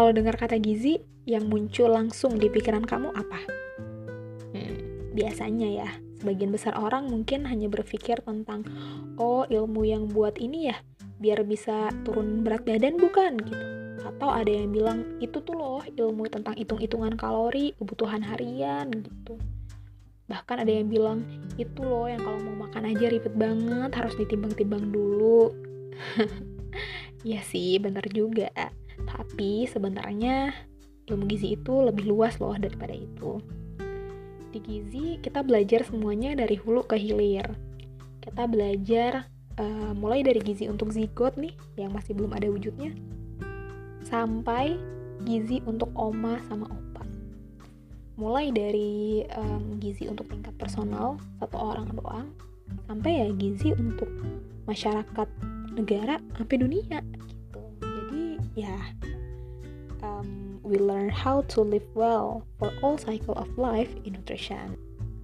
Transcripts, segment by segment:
Kalau dengar kata gizi, yang muncul langsung di pikiran kamu apa? Hmm, biasanya ya, sebagian besar orang mungkin hanya berpikir tentang, oh ilmu yang buat ini ya, biar bisa turun berat badan bukan gitu. Atau ada yang bilang, itu tuh loh ilmu tentang hitung-hitungan kalori, kebutuhan harian gitu. Bahkan ada yang bilang, itu loh yang kalau mau makan aja ribet banget, harus ditimbang-timbang dulu. ya sih, bener juga. Tapi sebenarnya ilmu gizi itu lebih luas loh daripada itu. Di gizi kita belajar semuanya dari hulu ke hilir. Kita belajar uh, mulai dari gizi untuk zigot nih yang masih belum ada wujudnya sampai gizi untuk oma sama opa. Mulai dari um, gizi untuk tingkat personal satu orang doang sampai ya gizi untuk masyarakat negara sampai dunia ya um, we learn how to live well for all cycle of life in nutrition.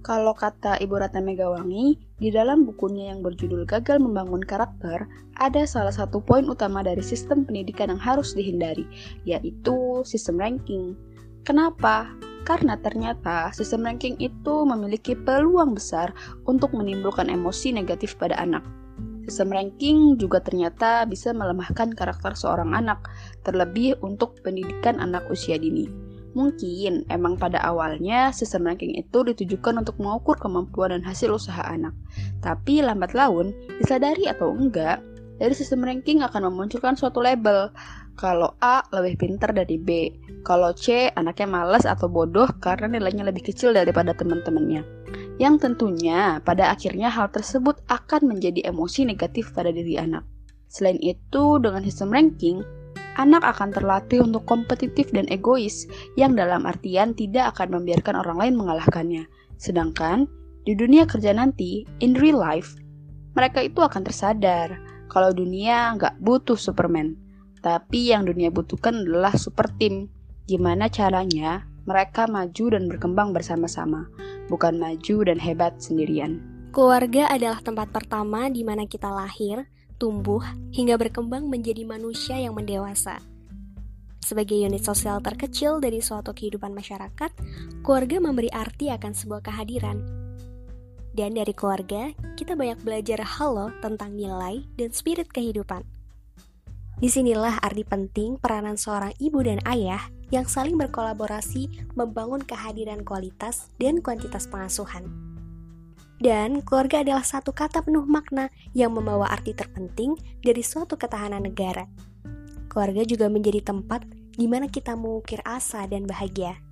Kalau kata Ibu Ratna Megawangi, di dalam bukunya yang berjudul Gagal Membangun Karakter, ada salah satu poin utama dari sistem pendidikan yang harus dihindari, yaitu sistem ranking. Kenapa? Karena ternyata sistem ranking itu memiliki peluang besar untuk menimbulkan emosi negatif pada anak. Sistem ranking juga ternyata bisa melemahkan karakter seorang anak, terlebih untuk pendidikan anak usia dini. Mungkin emang pada awalnya sistem ranking itu ditujukan untuk mengukur kemampuan dan hasil usaha anak. Tapi lambat laun, disadari atau enggak, dari sistem ranking akan memunculkan suatu label. Kalau A lebih pintar dari B, kalau C anaknya malas atau bodoh karena nilainya lebih kecil daripada teman-temannya yang tentunya pada akhirnya hal tersebut akan menjadi emosi negatif pada diri anak. Selain itu, dengan sistem ranking, anak akan terlatih untuk kompetitif dan egois, yang dalam artian tidak akan membiarkan orang lain mengalahkannya. Sedangkan di dunia kerja nanti, in real life, mereka itu akan tersadar kalau dunia nggak butuh Superman, tapi yang dunia butuhkan adalah super team. Gimana caranya mereka maju dan berkembang bersama-sama, bukan maju dan hebat sendirian. Keluarga adalah tempat pertama di mana kita lahir, tumbuh, hingga berkembang menjadi manusia yang mendewasa. Sebagai unit sosial terkecil dari suatu kehidupan masyarakat, keluarga memberi arti akan sebuah kehadiran. Dan dari keluarga, kita banyak belajar hal tentang nilai dan spirit kehidupan. Di sinilah arti penting peranan seorang ibu dan ayah yang saling berkolaborasi membangun kehadiran kualitas dan kuantitas pengasuhan. Dan keluarga adalah satu kata penuh makna yang membawa arti terpenting dari suatu ketahanan negara. Keluarga juga menjadi tempat di mana kita mengukir asa dan bahagia.